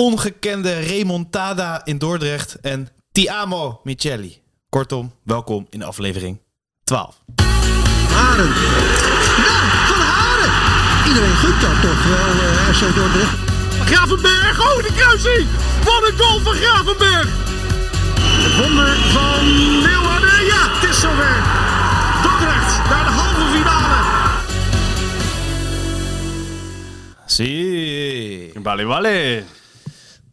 ongekende remontada in Dordrecht en Tiamo Micheli. Kortom, welkom in aflevering 12. Haren. Ja, van Haren. Iedereen gunt dat toch wel, uh, RC Dordrecht. Gravenberg, oh de kruising! Wat een goal van Gravenberg! Het wonder van Leeuwarden, ja, het is zover. Dordrecht naar de halve finale. Zie. Bali Bali.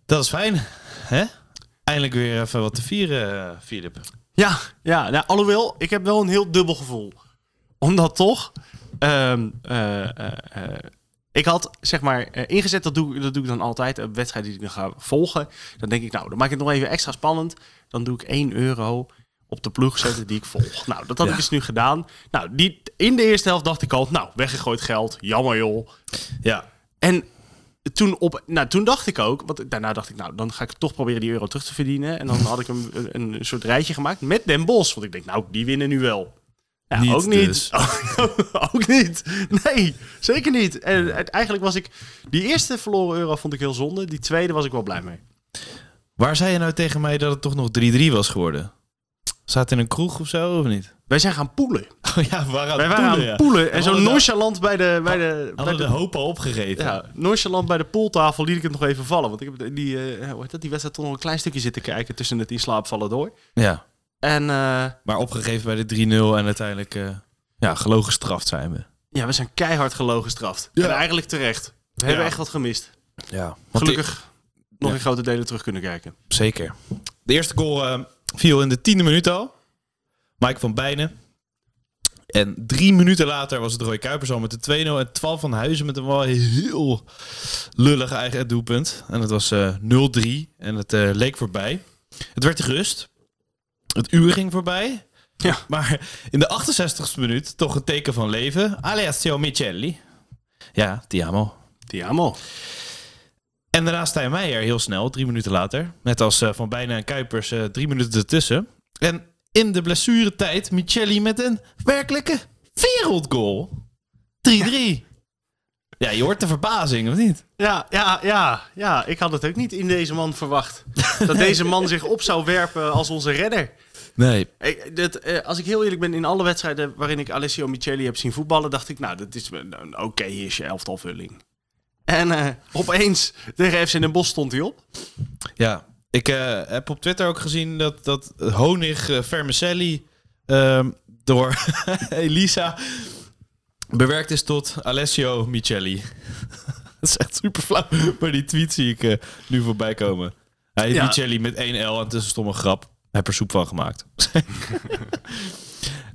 Dat is fijn, hè? Eindelijk weer even wat te vieren, Filip. Ja, ja nou, alhoewel, ik heb wel een heel dubbel gevoel. Omdat toch... Um, uh, uh, ik had zeg maar ingezet, dat doe, dat doe ik dan altijd, een wedstrijd die ik dan ga volgen. Dan denk ik, nou, dan maak ik het nog even extra spannend. Dan doe ik 1 euro op de ploeg zetten die ik volg. Nou, dat had ja. ik dus nu gedaan. Nou, die, in de eerste helft dacht ik al, nou, weggegooid geld, jammer joh. Ja. En toen, op, nou, toen dacht ik ook, want daarna dacht ik, nou, dan ga ik toch proberen die euro terug te verdienen. En dan had ik een, een, een soort rijtje gemaakt met Den Bos. Want ik denk, nou, die winnen nu wel. Ja, niet ook niet. Dus. ook niet. Nee, zeker niet. En eigenlijk was ik... Die eerste verloren euro vond ik heel zonde. Die tweede was ik wel blij mee. Waar zei je nou tegen mij dat het toch nog 3-3 was geworden? Zat in een kroeg of zo, of niet? Wij zijn gaan poelen. Oh ja, we waren aan Wij het waren poelen, aan poelen. En zo nonchalant bij de... Bij de, bij Hadden de, de hoop al opgegeven. ja, nonchalant bij de pooltafel liet ik het nog even vallen. Want ik heb die, eh, hoe heet dat, die wedstrijd toch nog een klein stukje zitten kijken tussen het in slaap vallen door. Ja. En eh, Maar opgegeven bij de 3-0 en uiteindelijk eh, ja, gelogen gestraft zijn we. ja, we zijn keihard gelogen gestraft. Ja. En eigenlijk terecht. We hebben echt wat gemist. Ja. Gelukkig nog in grote delen terug kunnen kijken. Zeker. De eerste goal viel in de tiende minuut al. Mike van Bijnen. En drie minuten later was het Roy Kuipers al met de 2-0. En 12 van Huizen met een wel heel lullig eigen doelpunt. En het was eh 0-3. En het eh, leek voorbij. Het werd rust. Het uur ging voorbij. Ja. Maar in de 68ste minuut toch een teken van leven. Alessio Micheli. Ja, Tiamo. Tiamo. En daarna Stijn Meijer heel snel, drie minuten later. Net als eh, Van Bijna en Kuipers, eh, drie minuten ertussen. En in de blessuretijd Micheli met een werkelijke wereldgoal. 3-3. Ja, je hoort de verbazing, of niet? Ja, ja, ja, ja. Ik had het ook niet in deze man verwacht. dat deze man zich op zou werpen als onze redder. Nee. Ik, eh, als ik heel eerlijk ben, in alle wedstrijden waarin ik Alessio Micheli heb zien voetballen, dacht ik, nou, dat is een oké, hier is je elftalvulling. En eh, opeens tegen FC Den Bosch stond hij op. Ja, ik eh, heb op Twitter ook gezien dat, dat Honig Vermicelli ehm, door Elisa bewerkt is tot Alessio Micheli. dat is echt super flauw. Maar die tweet zie ik nu voorbij komen. Hij heet Ja. Micheli met 1 L en tussen stomme grap. Hij heeft er soep van gemaakt.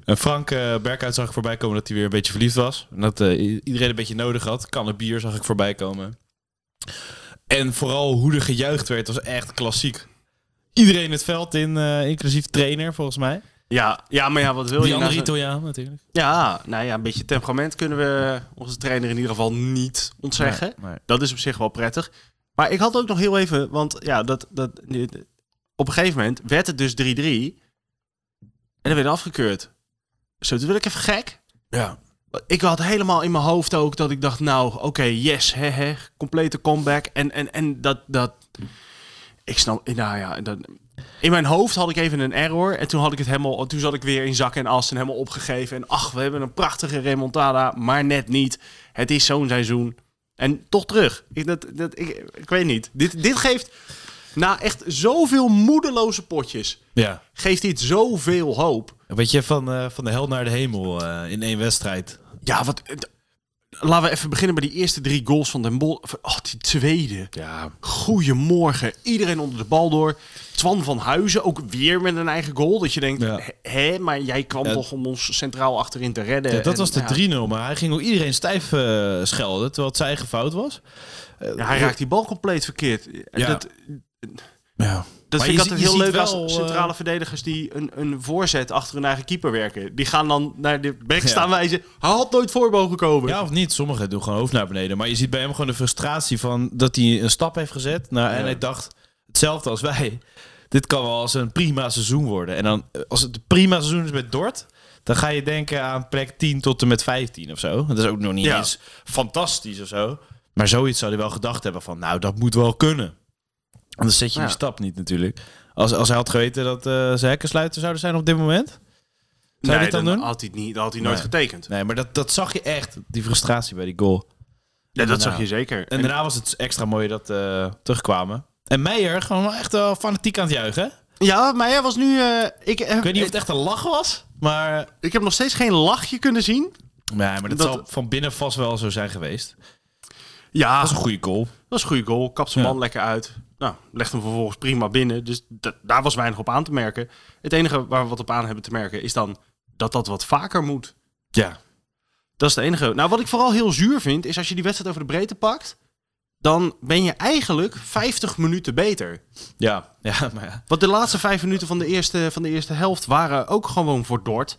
En Frank eh Berkhout zag ik voorbij komen dat hij weer een beetje verliefd was. En dat eh, iedereen een beetje nodig had. Kannen bier zag ik voorbij komen. En vooral hoe er gejuicht werd, was echt klassiek. Iedereen het veld in, eh, inclusief trainer volgens mij. Ja, ja, maar ja, wat wil Die je? andere nou zo- Italiaan natuurlijk. Ja, nou ja, een beetje temperament kunnen we onze trainer in ieder geval niet ontzeggen. Nee, nee. Dat is op zich wel prettig. Maar ik had ook nog heel even, want ja, dat, dat, op een gegeven moment werd het dus 3-3. En dan werd afgekeurd. Zo, toen werd ik even gek. Ja. Ik had helemaal in mijn hoofd ook dat ik dacht, nou, oké, yes, hè, hè, complete comeback. En, en, en dat, dat, ik snap, nou ja, dat, in mijn hoofd had ik even een error. En toen had ik het helemaal, toen zat ik weer in zak en as en helemaal opgegeven. En ach, we hebben een prachtige remontada, maar net niet. Het is zo'n seizoen. En toch terug. Ik, dat, dat, ik, ik weet niet. Dit, dit geeft, na echt zoveel moedeloze potjes, ja. geeft dit zoveel hoop. Weet je, van, eh, van de hel naar de hemel eh, in één wedstrijd. Ja, wat. eh, Laten we even beginnen bij die eerste drie goals van Den Bol. Oh, die tweede. Ja. Goedemorgen. Iedereen onder de bal door. Twan van Huizen ook weer met een eigen goal. Dat je denkt, Ja. hè, maar jij kwam Ja. toch om ons centraal achterin te redden. Ja, dat En, was de ja, 3-0, maar hij ging ook iedereen stijf schelden, terwijl het zijn eigen fout was. Ja, hij raakt die bal compleet verkeerd. Dat, Ja. dat Maar vind ik altijd heel leuk wel, als eh, centrale verdedigers die een, een voorzet achter hun eigen keeper werken. Die gaan dan naar de Ja. staan wijzen. Hij had nooit voor mogen komen. Ja, of niet. Sommigen doen gewoon hoofd naar beneden. Maar je ziet bij hem gewoon de frustratie van dat hij een stap heeft gezet. Nou, En Ja. hij dacht, hetzelfde als wij. Dit kan wel als een prima seizoen worden. En dan, eh, als het een prima seizoen is met Dort... dan ga je denken aan plek 10 tot en met 15 of zo. Dat is ook nog niet Ja. eens fantastisch of zo. Maar zoiets zou hij wel gedacht hebben van... nou, dat moet wel kunnen. Dan zet je Ja. die stap niet natuurlijk. Als, als hij had geweten dat eh ze hekkensluiter zouden zijn op dit moment. Zou hij Nee, dit dan doen? had hij, niet, dan had hij nooit Nee. getekend. Nee, maar dat, dat zag je echt. Die frustratie bij die goal. Ja, dat zag je zeker. En daarna was het extra mooi dat eh terugkwamen. En Meijer gewoon echt wel fanatiek aan het juichen. ja, hij was nu... eh, ik, heb, Ik weet niet of het echt een lach was. Maar, ik heb nog steeds geen lachje kunnen zien. nee, maar dat, Dat- zal van binnen vast wel zo zijn geweest. Ja, Dat is een goede goal. Dat is een goede goal. Kapt zijn Ja. man lekker uit. Nou, legt hem vervolgens prima binnen. Dus da- daar was weinig op aan te merken. Het enige waar we wat op aan hebben te merken is dan dat dat wat vaker moet. Ja. Dat is het enige. Nou, wat ik vooral heel zuur vind, is als je die wedstrijd over de breedte pakt, dan ben je eigenlijk 50 minuten beter. Ja, ja, maar ja. Want de laatste vijf minuten van de eerste, van de eerste helft waren ook gewoon voor Dort.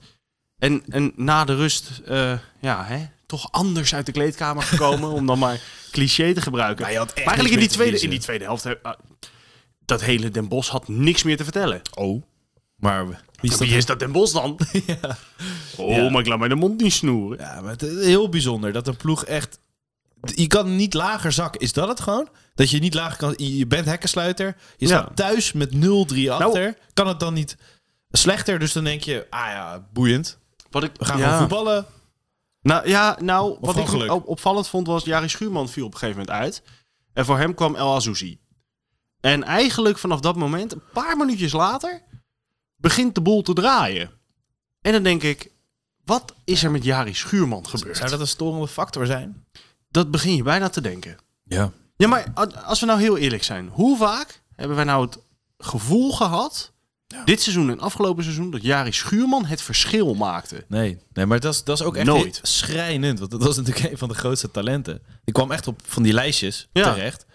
En, en na de rust, eh, ja, hè, toch anders uit de kleedkamer gekomen, om dan maar cliché te gebruiken. Maar eigenlijk in die, tweede, in die tweede helft, ah, dat hele Den Bos had niks meer te vertellen. Oh. Maar wie is dat? Wie is dat Den Bos dan? Oh, Ja. maar ik laat mij de mond niet snoeren. Ja, maar het is heel bijzonder dat een ploeg echt... Je kan niet lager zakken. Is dat het gewoon? Dat je niet lager kan... Je bent hekkensluiter. Je Ja. staat thuis met 0-3 achter. kan het dan niet slechter? Dus dan denk je... Ah ja, boeiend. Wat ik, We gaan ja. gewoon voetballen. Nou ja, nou, wat ik geluk? op- opvallend vond was, Jari Schuurman viel op een gegeven moment uit. En voor hem kwam El Azouzi. En eigenlijk vanaf dat moment, een paar minuutjes later, begint de boel te draaien. En dan denk ik, wat is er met Jari Schuurman gebeurd? Zou dat een storende factor zijn? Dat begin je bijna te denken. Ja. Ja, maar als we nou heel eerlijk zijn, hoe vaak hebben wij nou het gevoel gehad, dit seizoen en afgelopen seizoen, dat Jari Schuurman het verschil maakte? Nee, nee maar dat is, dat is ook echt Nooit. schrijnend. Want dat was natuurlijk een van de grootste talenten. Die kwam echt op van die lijstjes Ja. terecht.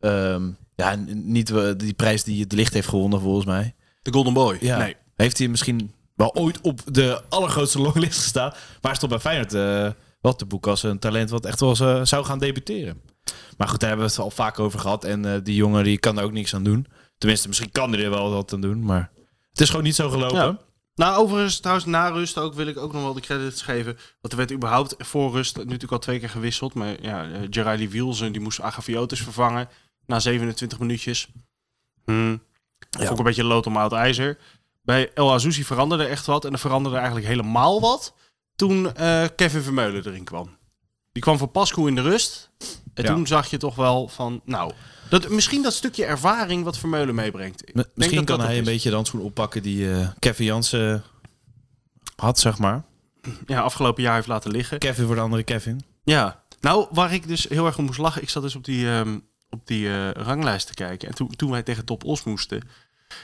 Ehm, ja, en niet eh, die prijs die het licht heeft gewonnen volgens mij. De Golden Boy. Ja. Nee. Heeft hij misschien wel ooit op de allergrootste longlist gestaan. Maar stond bij Feyenoord eh, wel te boeken als een talent wat echt wel eh, zou gaan debuteren. Maar goed, daar hebben we het al vaak over gehad. En eh, die jongen die kan er ook niks aan doen. Tenminste, misschien kan hij er wel wat aan doen. Maar het is gewoon niet zo gelopen. Ja. Nou, overigens, trouwens, na rust ook wil ik ook nog wel de credits geven. Want er werd überhaupt voor rust natuurlijk al twee keer gewisseld. Maar ja, uh, Gerardi Wielsen, die moest Agaviotis vervangen na 27 minuutjes. Hmm. Vond ik een beetje lood om oud ijzer. Bij El Azouzi veranderde echt wat. En er veranderde eigenlijk helemaal wat toen eh, Kevin Vermeulen erin kwam. Die kwam voor Pasco in de rust. En Ja. toen zag je toch wel van, nou... Dat, misschien dat stukje ervaring wat Vermeulen meebrengt. M- Misschien dat kan dat hij een beetje de handschoen oppakken die eh, Kevin Jansen had, zeg maar. Ja, afgelopen jaar heeft laten liggen. Kevin voor de andere Kevin. Ja, nou, waar ik dus heel erg om moest lachen, ik zat dus op die, ehm, op die eh, ranglijst te kijken. En toen, toen wij tegen Top Os moesten,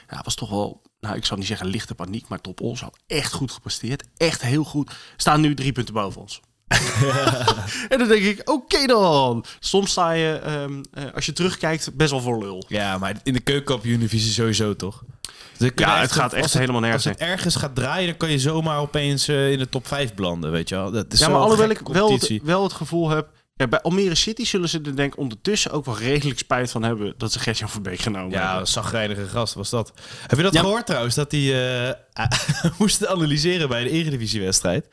ja, was toch wel, nou, ik zal niet zeggen lichte paniek, maar Top Os had echt goed gepresteerd. Echt heel goed. Staan nu drie punten boven ons. en dan denk ik, oké dan. Soms sta je, ehm, eh, als je terugkijkt, best wel voor lul. Ja, maar in de keukenkampioen-divisie sowieso toch? Dus Ja, het gaat echt het- helemaal nergens Als het ergens gaat draaien, dan kan je zomaar opeens eh, in de top 5 belanden, weet je wel. Dat is Ja, maar alhoewel ik wel het, wel het gevoel heb... Ja, bij Almere City zullen ze er denk ik ondertussen ook wel redelijk spijt van hebben... dat ze Gertjan Verbeek genomen Ja, hebben. een zagrijnige gast was dat. Heb je dat Ja. gehoord trouwens? Dat hij eh, moest analyseren bij de Eredivisiewedstrijd.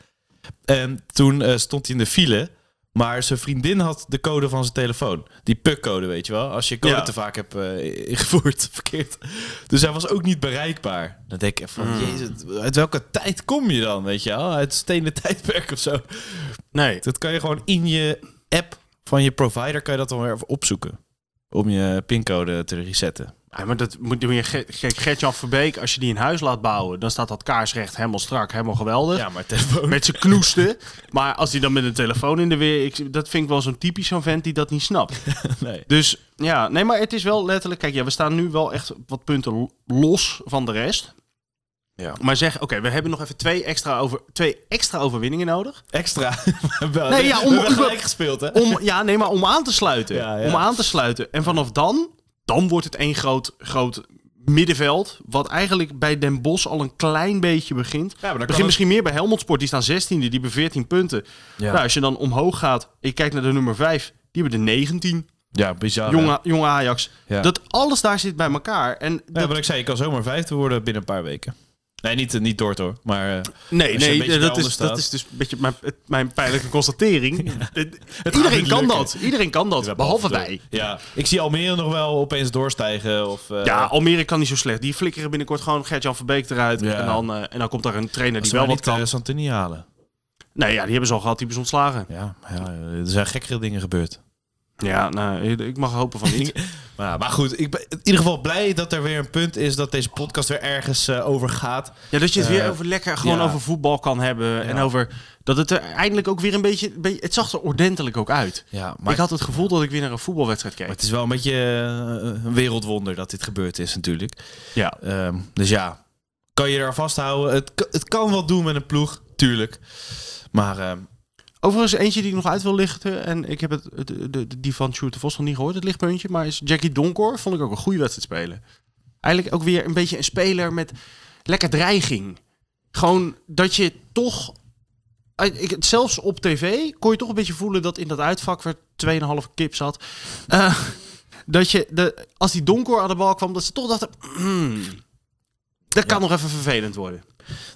En toen eh, stond hij in de file. Maar zijn vriendin had de code van zijn telefoon. Die PUC-code, weet je wel. Als je code Ja. te vaak hebt eh, ingevoerd, verkeerd. Dus hij was ook niet bereikbaar. Dan denk ik van, Hmm. jezus, uit welke tijd kom je dan, weet je wel? Uit het stenen tijdperk of zo. Nee. Dat kan je gewoon in je app van je provider, kan je dat dan weer even opzoeken. Om je pincode te resetten. Ja, maar dat moet je. Kijk, Gertjan Verbeek, als je die een huis laat bouwen, dan staat dat kaarsrecht helemaal strak, helemaal geweldig. Ja, maar. Met zijn knoesten. maar als hij dan met een telefoon in de weer. Ik, dat vind ik wel zo'n typisch zo'n vent die dat niet snapt. Nee. Dus ja, nee, maar het is wel letterlijk. Kijk, ja, we staan nu wel echt wat punten lo- los van de rest. Ja. Maar zeg, oké, we hebben nog even twee extra, over, twee extra overwinningen nodig. Extra. Nee, ja, om- we gespeeld, hè? Om, ja, nee, maar om aan te sluiten. Ja, ja. Om aan te sluiten. En vanaf dan, dan wordt het één groot, groot middenveld. Wat eigenlijk bij Den Bosch al een klein beetje begint. Ja, maar dan kan begint het- misschien meer bij Helmond Sport. Die staan 16e, die hebben 14 punten. Ja. Nou, als je dan omhoog gaat je kijkt naar de nummer 5, die hebben de 19. Ja, bizar. Jonge, jonge Ajax. Ja. Dat alles daar zit bij elkaar. En Ja, dat, wat ik zei, je kan zomaar vijfde worden binnen een paar weken. Nee, niet, niet Dort hoor. Maar eh, Nee, Als nee, dat is, dat is dus een beetje mijn, pijnlijke constatering. Iedereen niet kan dat. Iedereen kan dat, behalve wij. Ja, ik zie Almere nog wel opeens doorstijgen. Of, eh, Ja, Almere kan niet zo slecht. Die flikkeren binnenkort gewoon Gert-Jan Verbeek eruit. Ja. En, dan, eh, en dan komt daar een trainer als die ze wel wat niet kan. eh, Santini halen. Nee, ja, die hebben ze al gehad. Die hebben ze ontslagen. Ja, ja, er zijn gekkere dingen gebeurd. Ja, nou, ik mag hopen van niet. Maar, maar goed, ik ben in ieder geval blij dat er weer een punt is dat deze podcast weer ergens eh, over gaat. Ja, dat je het Eh, weer over lekker gewoon ja. over voetbal kan hebben. En over dat het er eindelijk ook weer een beetje. Het zag er ordentelijk ook uit. Ja, maar, ik had het gevoel dat ik weer naar een voetbalwedstrijd keek. maar het is wel een beetje eh, een wereldwonder dat dit gebeurd is natuurlijk. Ja. Ehm, dus ja, kan je er vasthouden? Het, kan- het kan wat doen met een ploeg, tuurlijk. Maar ehm, Overigens, eentje die ik nog uit wil lichten. En ik heb het, de, de, die van Sjoerd de Vos nog niet gehoord, het lichtpuntje. Maar is Jackie Donkor. Vond ik ook een goede wedstrijd spelen. Eigenlijk ook weer een beetje een speler met lekker dreiging. Gewoon dat je toch... eh, Ik, zelfs op tv kon je toch een beetje voelen dat in dat uitvak waar 2,5 kip zat. eh, dat je, de, als die Donkor aan de bal kwam, dat ze toch dachten... "Hmm, dat kan nog even vervelend worden.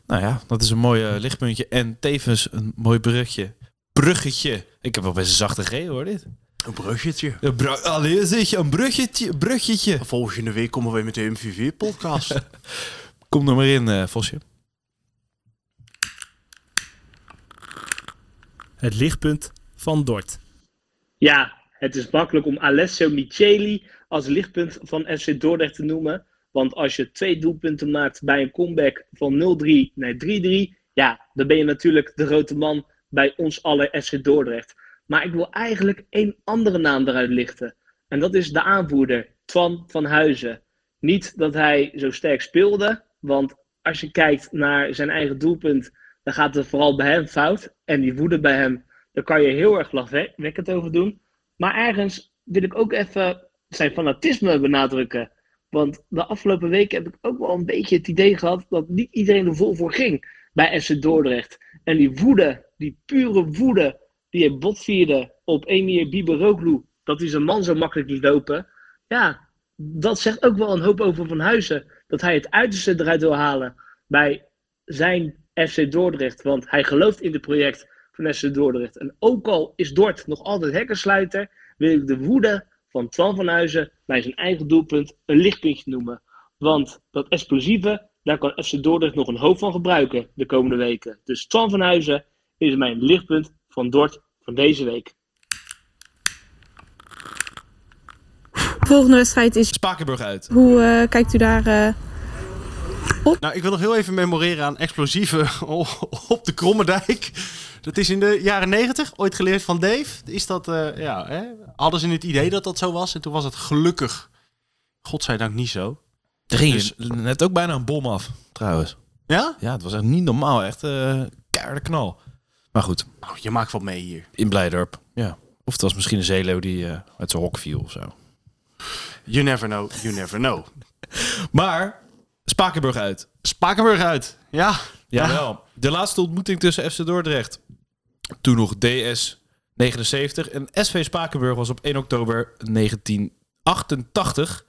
nou ja, dat is een mooi eh, lichtpuntje. En tevens een mooi bruggetje. Bruggetje. Ik heb wel best een zachte G hoor, dit. Een bruggetje. Een bru- Allee, zeg je, een bruggetje. bruggetje. Volgende week komen we weer met de MVV-podcast. Kom er maar in, eh, Vosje. Het lichtpunt van Dort. Ja, het is makkelijk om Alessio Micheli als lichtpunt van FC Dordrecht te noemen. Want als je twee doelpunten maakt bij een comeback van 0-3 naar 3-3, ja, dan ben je natuurlijk de grote man bij ons alle FC Dordrecht. Maar ik wil eigenlijk één andere naam eruit lichten. En dat is de aanvoerder, Twan van Huizen. Niet dat hij zo sterk speelde, want als je kijkt naar zijn eigen doelpunt, dan gaat het vooral bij hem fout. En die woede bij hem, daar kan je heel erg lachwekkend over doen. Maar ergens wil ik ook even zijn fanatisme benadrukken. Want de afgelopen weken heb ik ook wel een beetje het idee gehad dat niet iedereen er vol voor ging bij FC Dordrecht. En die woede, die pure woede, die hij botvierde op Emir Biberoglu, dat hij zijn man zo makkelijk liet lopen. Ja, dat zegt ook wel een hoop over Van Huizen. Dat hij het uiterste eruit wil halen bij zijn FC Dordrecht. Want hij gelooft in het project van FC Dordrecht. En ook al is Dort nog altijd hekkensluiter, wil ik de woede van Twan van Huizen bij zijn eigen doelpunt een lichtpuntje noemen. Want dat explosieve, daar kan FC Dordrecht nog een hoop van gebruiken de komende weken. Dus Twan van Huizen is mijn lichtpunt van Dort van deze week. De volgende wedstrijd is. Spakenburg uit. Hoe eh, kijkt u daar? eh, nou, ik wil nog heel even memoreren aan explosieven op de Krommerdijk. Dat is in de jaren negentig, ooit geleerd van Dave. Is dat, eh, ja, hè? Hadden ze het idee dat dat zo was? En toen was het gelukkig, godzijdank, niet zo. Er ging Dus- net ook bijna een bom af, trouwens. Ja? Ja, het was echt niet normaal. Echt eh keiharde knal. Maar goed, Nou, je maakt wat mee hier. in Blijdorp. Ja. Of het was misschien een zeeleeuw die eh, uit zijn hok viel of zo. You never know, you never know. Maar, Spakenburg uit. Spakenburg uit. Ja. Jawel. De laatste ontmoeting tussen FC Dordrecht. Toen nog DS 79. En SV Spakenburg was op 1 oktober 1988.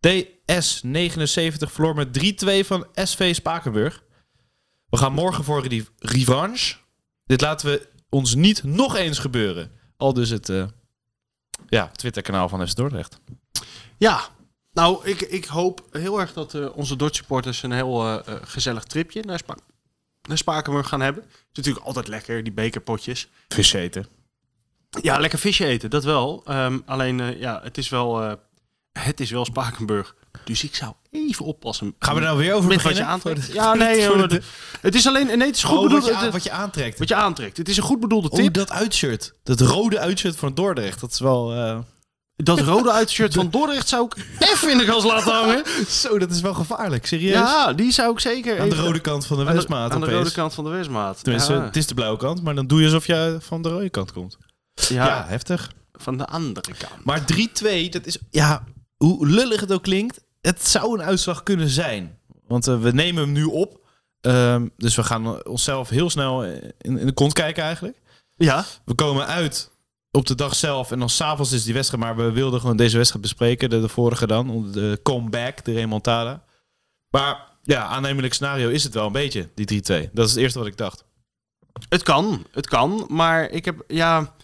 DS 79 verloor met 3-2 van SV Spakenburg. We gaan morgen voor die revanche. Dit laten we ons niet nog eens gebeuren. Al dus het eh, ja, Twitter-kanaal van FC Dordrecht. Ja. Nou, ik, ik hoop heel erg dat eh, onze Dort supporters een heel eh, gezellig tripje naar, Spa naar Spakenburg gaan hebben. Het is natuurlijk altijd lekker, die bekerpotjes. Vis eten. Ja, lekker visje eten, dat wel. Ehm, alleen, ja, het is wel, het is wel Spakenburg. Dus ik zou even oppassen. Gaan we er nou weer over met wat je aantrekt? Ja, nee, voor hoor, de- het is alleen, nee, het is goed Oh, bedoeld. wat, je, het- aan- wat je aantrekt. wat je aantrekt. Het is een goed bedoelde Oh, tip. dat uitshirt. Dat rode uitshirt van Dordrecht. Dat is wel... eh, Dat rode uitshirt van Dordrecht zou ik even in de kast laten hangen. Zo, dat is wel gevaarlijk. Serieus? Ja, die zou ik zeker Aan de rode kant van de aan de- Westmaat Aan de rode kant van de Westmaat. Tenminste, ja. het is de blauwe kant. Maar dan doe je alsof je van de rode kant komt. ja, Ja, heftig. van de andere kant. Maar 3-2, dat is... Ja, hoe lullig het ook klinkt. Het zou een uitslag kunnen zijn. Want eh, we nemen hem nu op. Ehm, dus we gaan onszelf heel snel in, in de kont kijken eigenlijk. Ja, We komen uit op de dag zelf en dan s'avonds is die wedstrijd. Maar we wilden gewoon deze wedstrijd bespreken, de, de vorige dan, de comeback, de remontada. Maar Ja, aannemelijk scenario is het wel een beetje, die 3-2. Dat is het eerste wat ik dacht. Het kan, het kan. Maar ik heb, ja...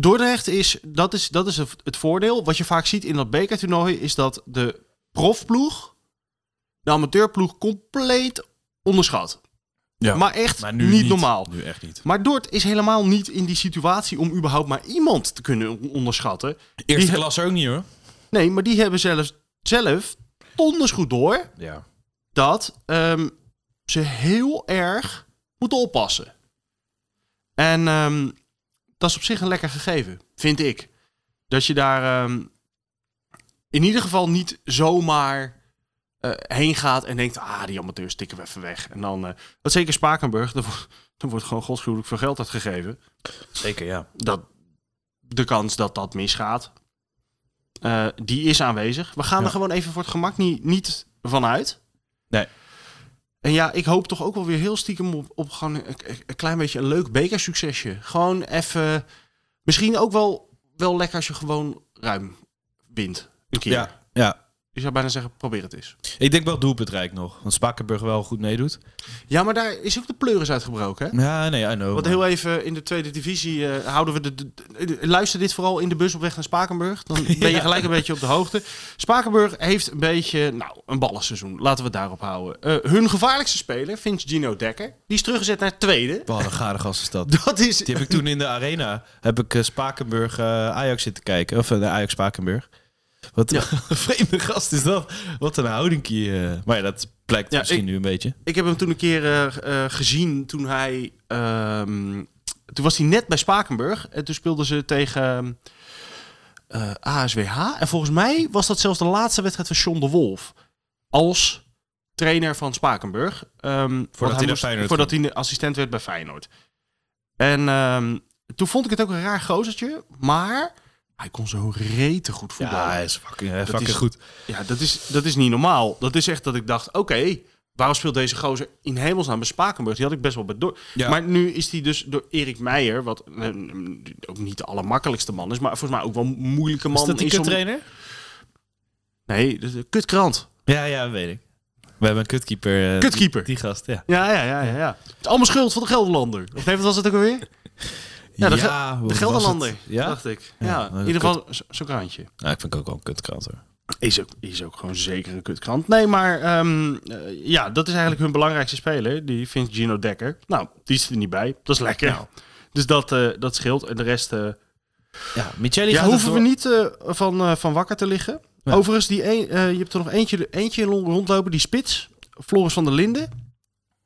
Dordrecht is, dat is, dat is het voordeel. Wat je vaak ziet in dat bekertoernooi is dat de profploeg de amateurploeg compleet onderschat. Ja. Maar echt Maar nu niet, niet. normaal. Nu echt niet. Maar Dort is helemaal niet in die situatie om überhaupt maar iemand te kunnen onderschatten. Eerste Die- klas ook niet hoor. Nee, maar die hebben zelfs zelf donders goed door Ja. dat ehm, ze heel erg moeten oppassen. En ehm, dat is op zich een lekker gegeven, vind ik. Dat je daar ehm, in ieder geval niet zomaar eh, heen gaat en denkt... ah, die amateurs tikken we even weg. En dan, eh dat zeker Spakenburg, dan, wordt- dan wordt gewoon godschuwelijk veel geld uitgegeven. Zeker, ja. Dat, de kans dat dat misgaat, eh, die is aanwezig. We gaan Ja. er gewoon even voor het gemak niet, niet vanuit. Nee. En ja, ik hoop toch ook wel weer heel stiekem op, gewoon een, een klein beetje een leuk bekersuccesje. Gewoon even, misschien ook wel, wel lekker als je gewoon ruim wint. Een keer. Ja, ja. Je zou bijna zeggen, probeer het eens. Ik denk wel doelpuntrijk nog. Want Spakenburg wel goed meedoet. Ja, maar daar is ook de pleuris uitgebroken, hè? Ja, nee, I know. Want heel even in de tweede divisie eh, houden we de, de- de- Luister dit vooral in de bus op weg naar Spakenburg. Dan ben je gelijk een beetje op de hoogte. Spakenburg heeft een beetje, nou, een ballenseizoen. Laten we het daarop houden. Eh, hun gevaarlijkste speler, vindt Gino Dekker. Die is teruggezet naar tweede. Wat een gare gast is dat. Dat is... Die heb ik toen in de arena, heb ik eh, Spakenburg Ajax zitten kijken. Of de Ajax Spakenburg. Wat Ja. een vreemde gast is dat. Wat een houdingkie. eh. Maar ja, dat blijkt Ja, misschien ik- nu een beetje. Ik heb hem toen een keer eh, eh, gezien toen hij... ehm, toen was hij net bij Spakenburg. En toen speelden ze tegen eh, ASWH. En volgens mij was dat zelfs de laatste wedstrijd van John de Wolf. Als trainer van Spakenburg. Ehm, want hij moest- Feyenoord Voordat hij assistent werd bij Feyenoord. En ehm, toen vond ik het ook een raar gozertje. Maar hij kon zo rete goed voetballen. Ja, hij is fucking, eh, Dat fucking is- goed. Ja, dat is, dat is niet normaal. Dat is echt dat ik dacht, oké, waarom speelt deze gozer in hemelsnaam bij Spakenburg? Die had ik best wel bij door. Ja. Maar nu is hij dus door Erik Meijer, wat eh, ook niet de allermakkelijkste man is, maar volgens mij ook wel een moeilijke man. Is dat die in sommige- trainer? Nee, een kutkrant. Ja, ja, weet ik. We hebben een kutkeeper. eh, Kutkeeper. Die, die gast, ja. Ja, ja, ja, ja, ja. Het is allemaal schuld van de Gelderlander. Of nee, wat was het ook alweer? Ja, de, de Gelderlander? Ja? dacht ik. Ja, Ja, in ieder geval zo- zo'n krantje. Nou, ik vind het ook wel een kutkrant hoor. Is ook, is ook gewoon zeker een kutkrant. Nee, maar ehm, eh, ja, dat is eigenlijk hun belangrijkste speler. Die vindt Gino Dekker. Nou, die is er niet bij. Dat is lekker. Nou. Dus dat, eh, dat scheelt. En de rest... eh, Ja, Micheli ja, gaat hoeven we niet van, van wakker te liggen. Ja. Overigens, die een, je hebt er nog eentje, eentje rondlopen. Die spits, Floris van der Linden.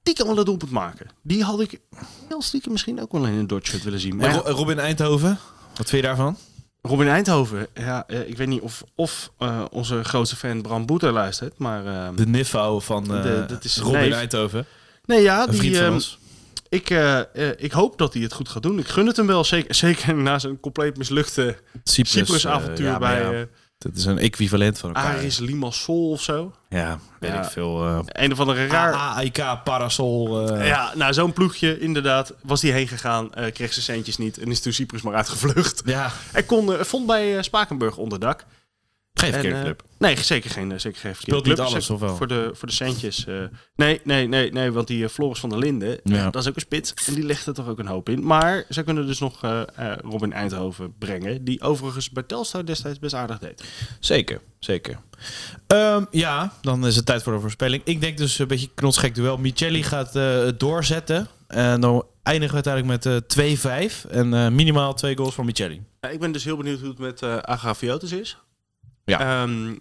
Die kan wel doelpunt maken. Die had ik heel stiekem misschien ook wel in een Dodge willen zien. Maar Robin Eindhoven, wat vind je daarvan? Robin Eindhoven. Ja, eh, ik weet niet of, of eh, onze grootste fan Bram Boeter luistert. Maar eh, De Niffo van eh, De- dat is Robin neef. Eindhoven. nee, ja, die, ehm. Ik, eh, eh, ik hoop dat hij het goed gaat doen. Ik gun het hem wel. Zeker, zeker na zijn compleet mislukte Cyprus, Cyprus-avontuur eh, ja, bij ja, eh, Dat is een equivalent van elkaar. Aris Limassol of zo. Ja, weet Ja. ik veel. eh Een of andere raar... AIK Parasol. eh, Ja, nou, zo'n ploegje inderdaad. Was hij heen gegaan, eh, kreeg zijn centjes niet en is toen Cyprus maar uitgevlucht. ja. Hij kon, vond bij Spakenburg onderdak. Geen En, verkeerde eh, club. Nee, zeker geen, eh, zeker geen verkeerde Speelt niet club. alles, Zeker of wel? Voor de, voor de centjes. eh, nee, nee, nee, nee, want die Floris van der Linden, Ja. dat is ook een spits. En die legt er toch ook een hoop in. Maar ze kunnen dus nog eh, eh, Robin Eindhoven brengen. Die overigens bij Telstar destijds best aardig deed. Zeker, zeker. Ehm, ja, dan is het tijd voor de voorspelling. Ik denk dus een beetje knotsgek duel. Micheli gaat eh, het doorzetten. En dan eindigen we uiteindelijk met eh 2-5. En eh, minimaal twee goals van Micheli. Ja, ik ben dus heel benieuwd hoe het met eh Agraviotis is. Ja. Ehm,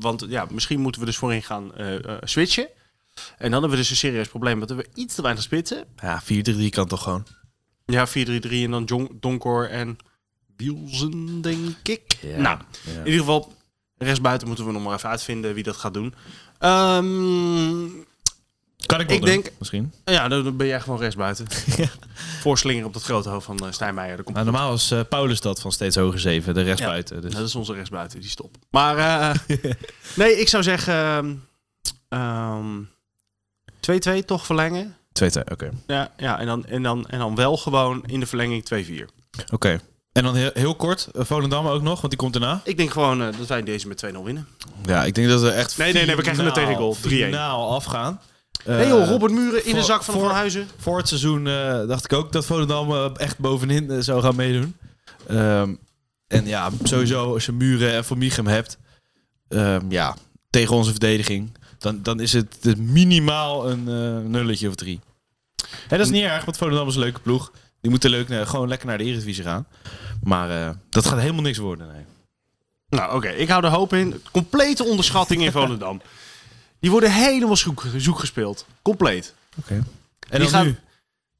want ja, misschien moeten we dus voorin gaan eh, eh, switchen. En dan hebben we dus een serieus probleem. Want we hebben iets te weinig spitsen. Ja, 4-3-3 kan toch gewoon. Ja, 4-3-3 en dan Jon- Donkor en Wielsen, denk ik. Ja. Nou, Ja. in ieder geval, rechtsbuiten moeten we nog maar even uitvinden wie dat gaat doen. Ehm, Kan ik wel ik doen, denk- misschien. ja, dan ben jij gewoon rechtsbuiten. Voorslinger op dat grote hoofd van uh, Stijnmeijer. Nou, normaal is eh, Paulus dat van steeds hoger zeven, de rechtsbuiten. Dus. dat is onze rechtsbuiten, die stop. Maar eh, nee, ik zou zeggen ehm, 2-2 toch verlengen. 2-2, oké. Ja, ja en, dan, en, dan, en dan wel gewoon in de verlenging 2-4. Oké. En dan heel, heel kort, eh, Volendam ook nog, want die komt daarna. Ik denk gewoon eh, dat wij deze met 2-0 winnen. Ja, ik denk dat we echt Nee, nee, nee, we krijgen een tegengoal. 3-1. finaal afgaan. Nee Eh, joh, Robert Muren in de voor- zak van voor- Van Huizen. Voor het seizoen eh, dacht ik ook dat Volendam eh, echt bovenin zou gaan meedoen. Ehm, en ja, sowieso als je Muren en Van hebt, ehm, ja, tegen onze verdediging, dan, dan is het minimaal een eh, nulletje of drie. En dat is niet erg, want Volendam is een leuke ploeg. Die moeten leuk, eh, gewoon lekker naar de Eredivisie gaan. Maar eh, dat gaat helemaal niks worden, nee. Nou, oké. Ik hou de hoop in. Complete onderschatting in Volendam. Die worden helemaal zoek, zoek gespeeld. Compleet. En Die gaan- nu?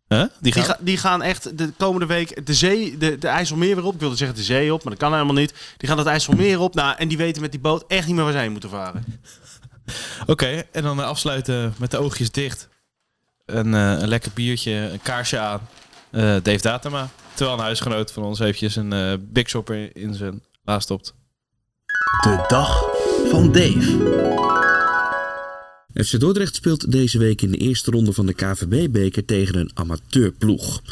Huh? Die Die, gaan... ga- die gaan echt de komende week de zee, de, de IJsselmeer weer op. Ik wilde zeggen de zee op, maar dat kan helemaal niet. Die gaan het IJsselmeer op. Nou, en die weten met die boot echt niet meer waar zij heen moeten varen. Oké, en dan eh, afsluiten met de oogjes dicht. Een, eh, een lekker biertje, een kaarsje aan. Eh, Dave Datema. Terwijl een huisgenoot van ons eventjes een eh, Big Shopper in zijn la stopt. De dag van Dave. FC Dordrecht speelt deze week in de eerste ronde van de KVB-beker tegen een amateurploeg.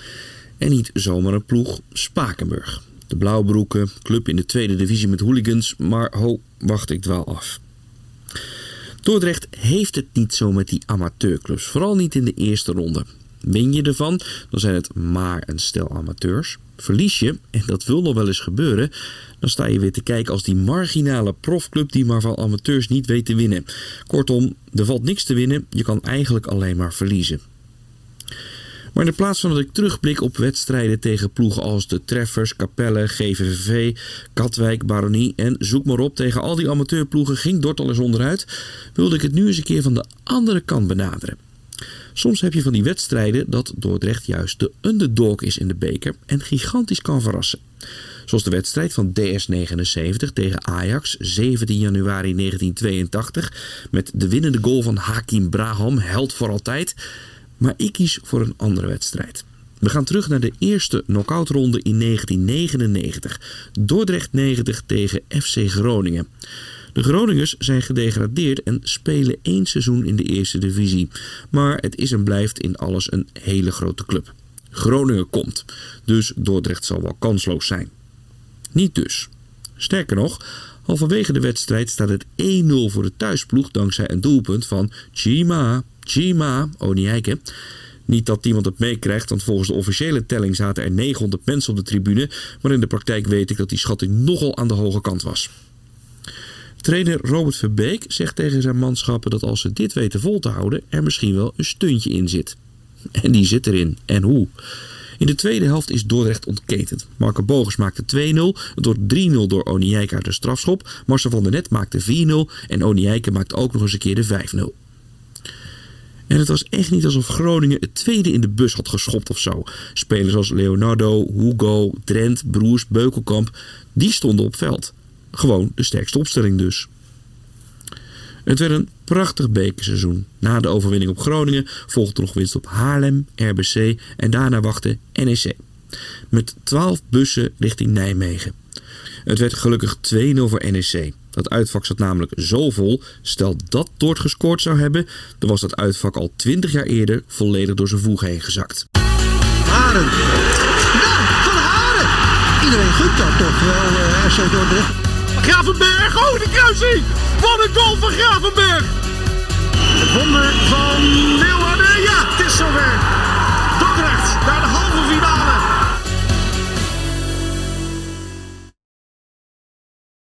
En niet zomaar een ploeg, Spakenburg. De Blauwbroeken, club in de tweede divisie met hooligans, maar ho, wacht ik dwaal af. Dordrecht heeft het niet zo met die amateurclubs, vooral niet in de eerste ronde. Win je ervan, dan zijn het maar een stel amateurs. Verlies je, en dat wil nog wel eens gebeuren, dan sta je weer te kijken als die marginale profclub die maar van amateurs niet weet te winnen. Kortom, er valt niks te winnen, je kan eigenlijk alleen maar verliezen. Maar in de plaats van dat ik terugblik op wedstrijden tegen ploegen als de Treffers, Capelle, GVVV, Katwijk, Baronie en zoek maar op tegen al die amateurploegen ging Dort al eens onderuit, wilde ik het nu eens een keer van de andere kant benaderen. Soms heb je van die wedstrijden dat Dordrecht juist de underdog is in de beker en gigantisch kan verrassen. Zoals de wedstrijd van DS79 tegen Ajax 17 januari 1982 met de winnende goal van Hakim Braham, held voor altijd. Maar ik kies voor een andere wedstrijd. We gaan terug naar de eerste knock-outronde in 1999. Dordrecht 90 tegen FC Groningen. De Groningers zijn gedegradeerd en spelen één seizoen in de eerste divisie. Maar het is en blijft in alles een hele grote club. Groningen komt, dus Dordrecht zal wel kansloos zijn. Niet dus. Sterker nog, halverwege de wedstrijd staat het 1-0 voor de thuisploeg dankzij een doelpunt van Chima, Chima, Onieke. Niet dat iemand het meekrijgt, want volgens de officiële telling zaten er 900 mensen op de tribune, maar in de praktijk weet ik dat die schatting nogal aan de hoge kant was. Trainer Robert Verbeek zegt tegen zijn manschappen dat als ze dit weten vol te houden, er misschien wel een stuntje in zit. En die zit erin. En hoe? In de tweede helft is Dordrecht ontketend. Marco Bogers maakte 2-0, door 3-0 door Onieka uit de strafschop. Marcel van der Net maakte 4-0 en Onieka maakte ook nog eens een keer de 5-0. En het was echt niet alsof Groningen het tweede in de bus had geschopt of zo. Spelers als Leonardo, Hugo, Drent, Broers, Beukelkamp, die stonden op veld. Gewoon de sterkste opstelling dus. Het werd een prachtig bekerseizoen. Na de overwinning op Groningen volgde nog winst op Haarlem, RBC en daarna wachtte NEC. Met 12 bussen richting Nijmegen. Het werd gelukkig 2-0 voor NEC. Dat uitvak zat namelijk zo vol. Stel dat Dort gescoord zou hebben, dan was dat uitvak al 20 jaar eerder volledig door zijn voeg heen gezakt. Haren. Ja, van Haren. Iedereen gunt dat toch wel, eh FC Dordrecht. Gravenberg, oh de kruising! Wat een goal van Gravenberg! Het wonder van Leeuwarden, ja het is zover. Dordrecht naar de halve finale.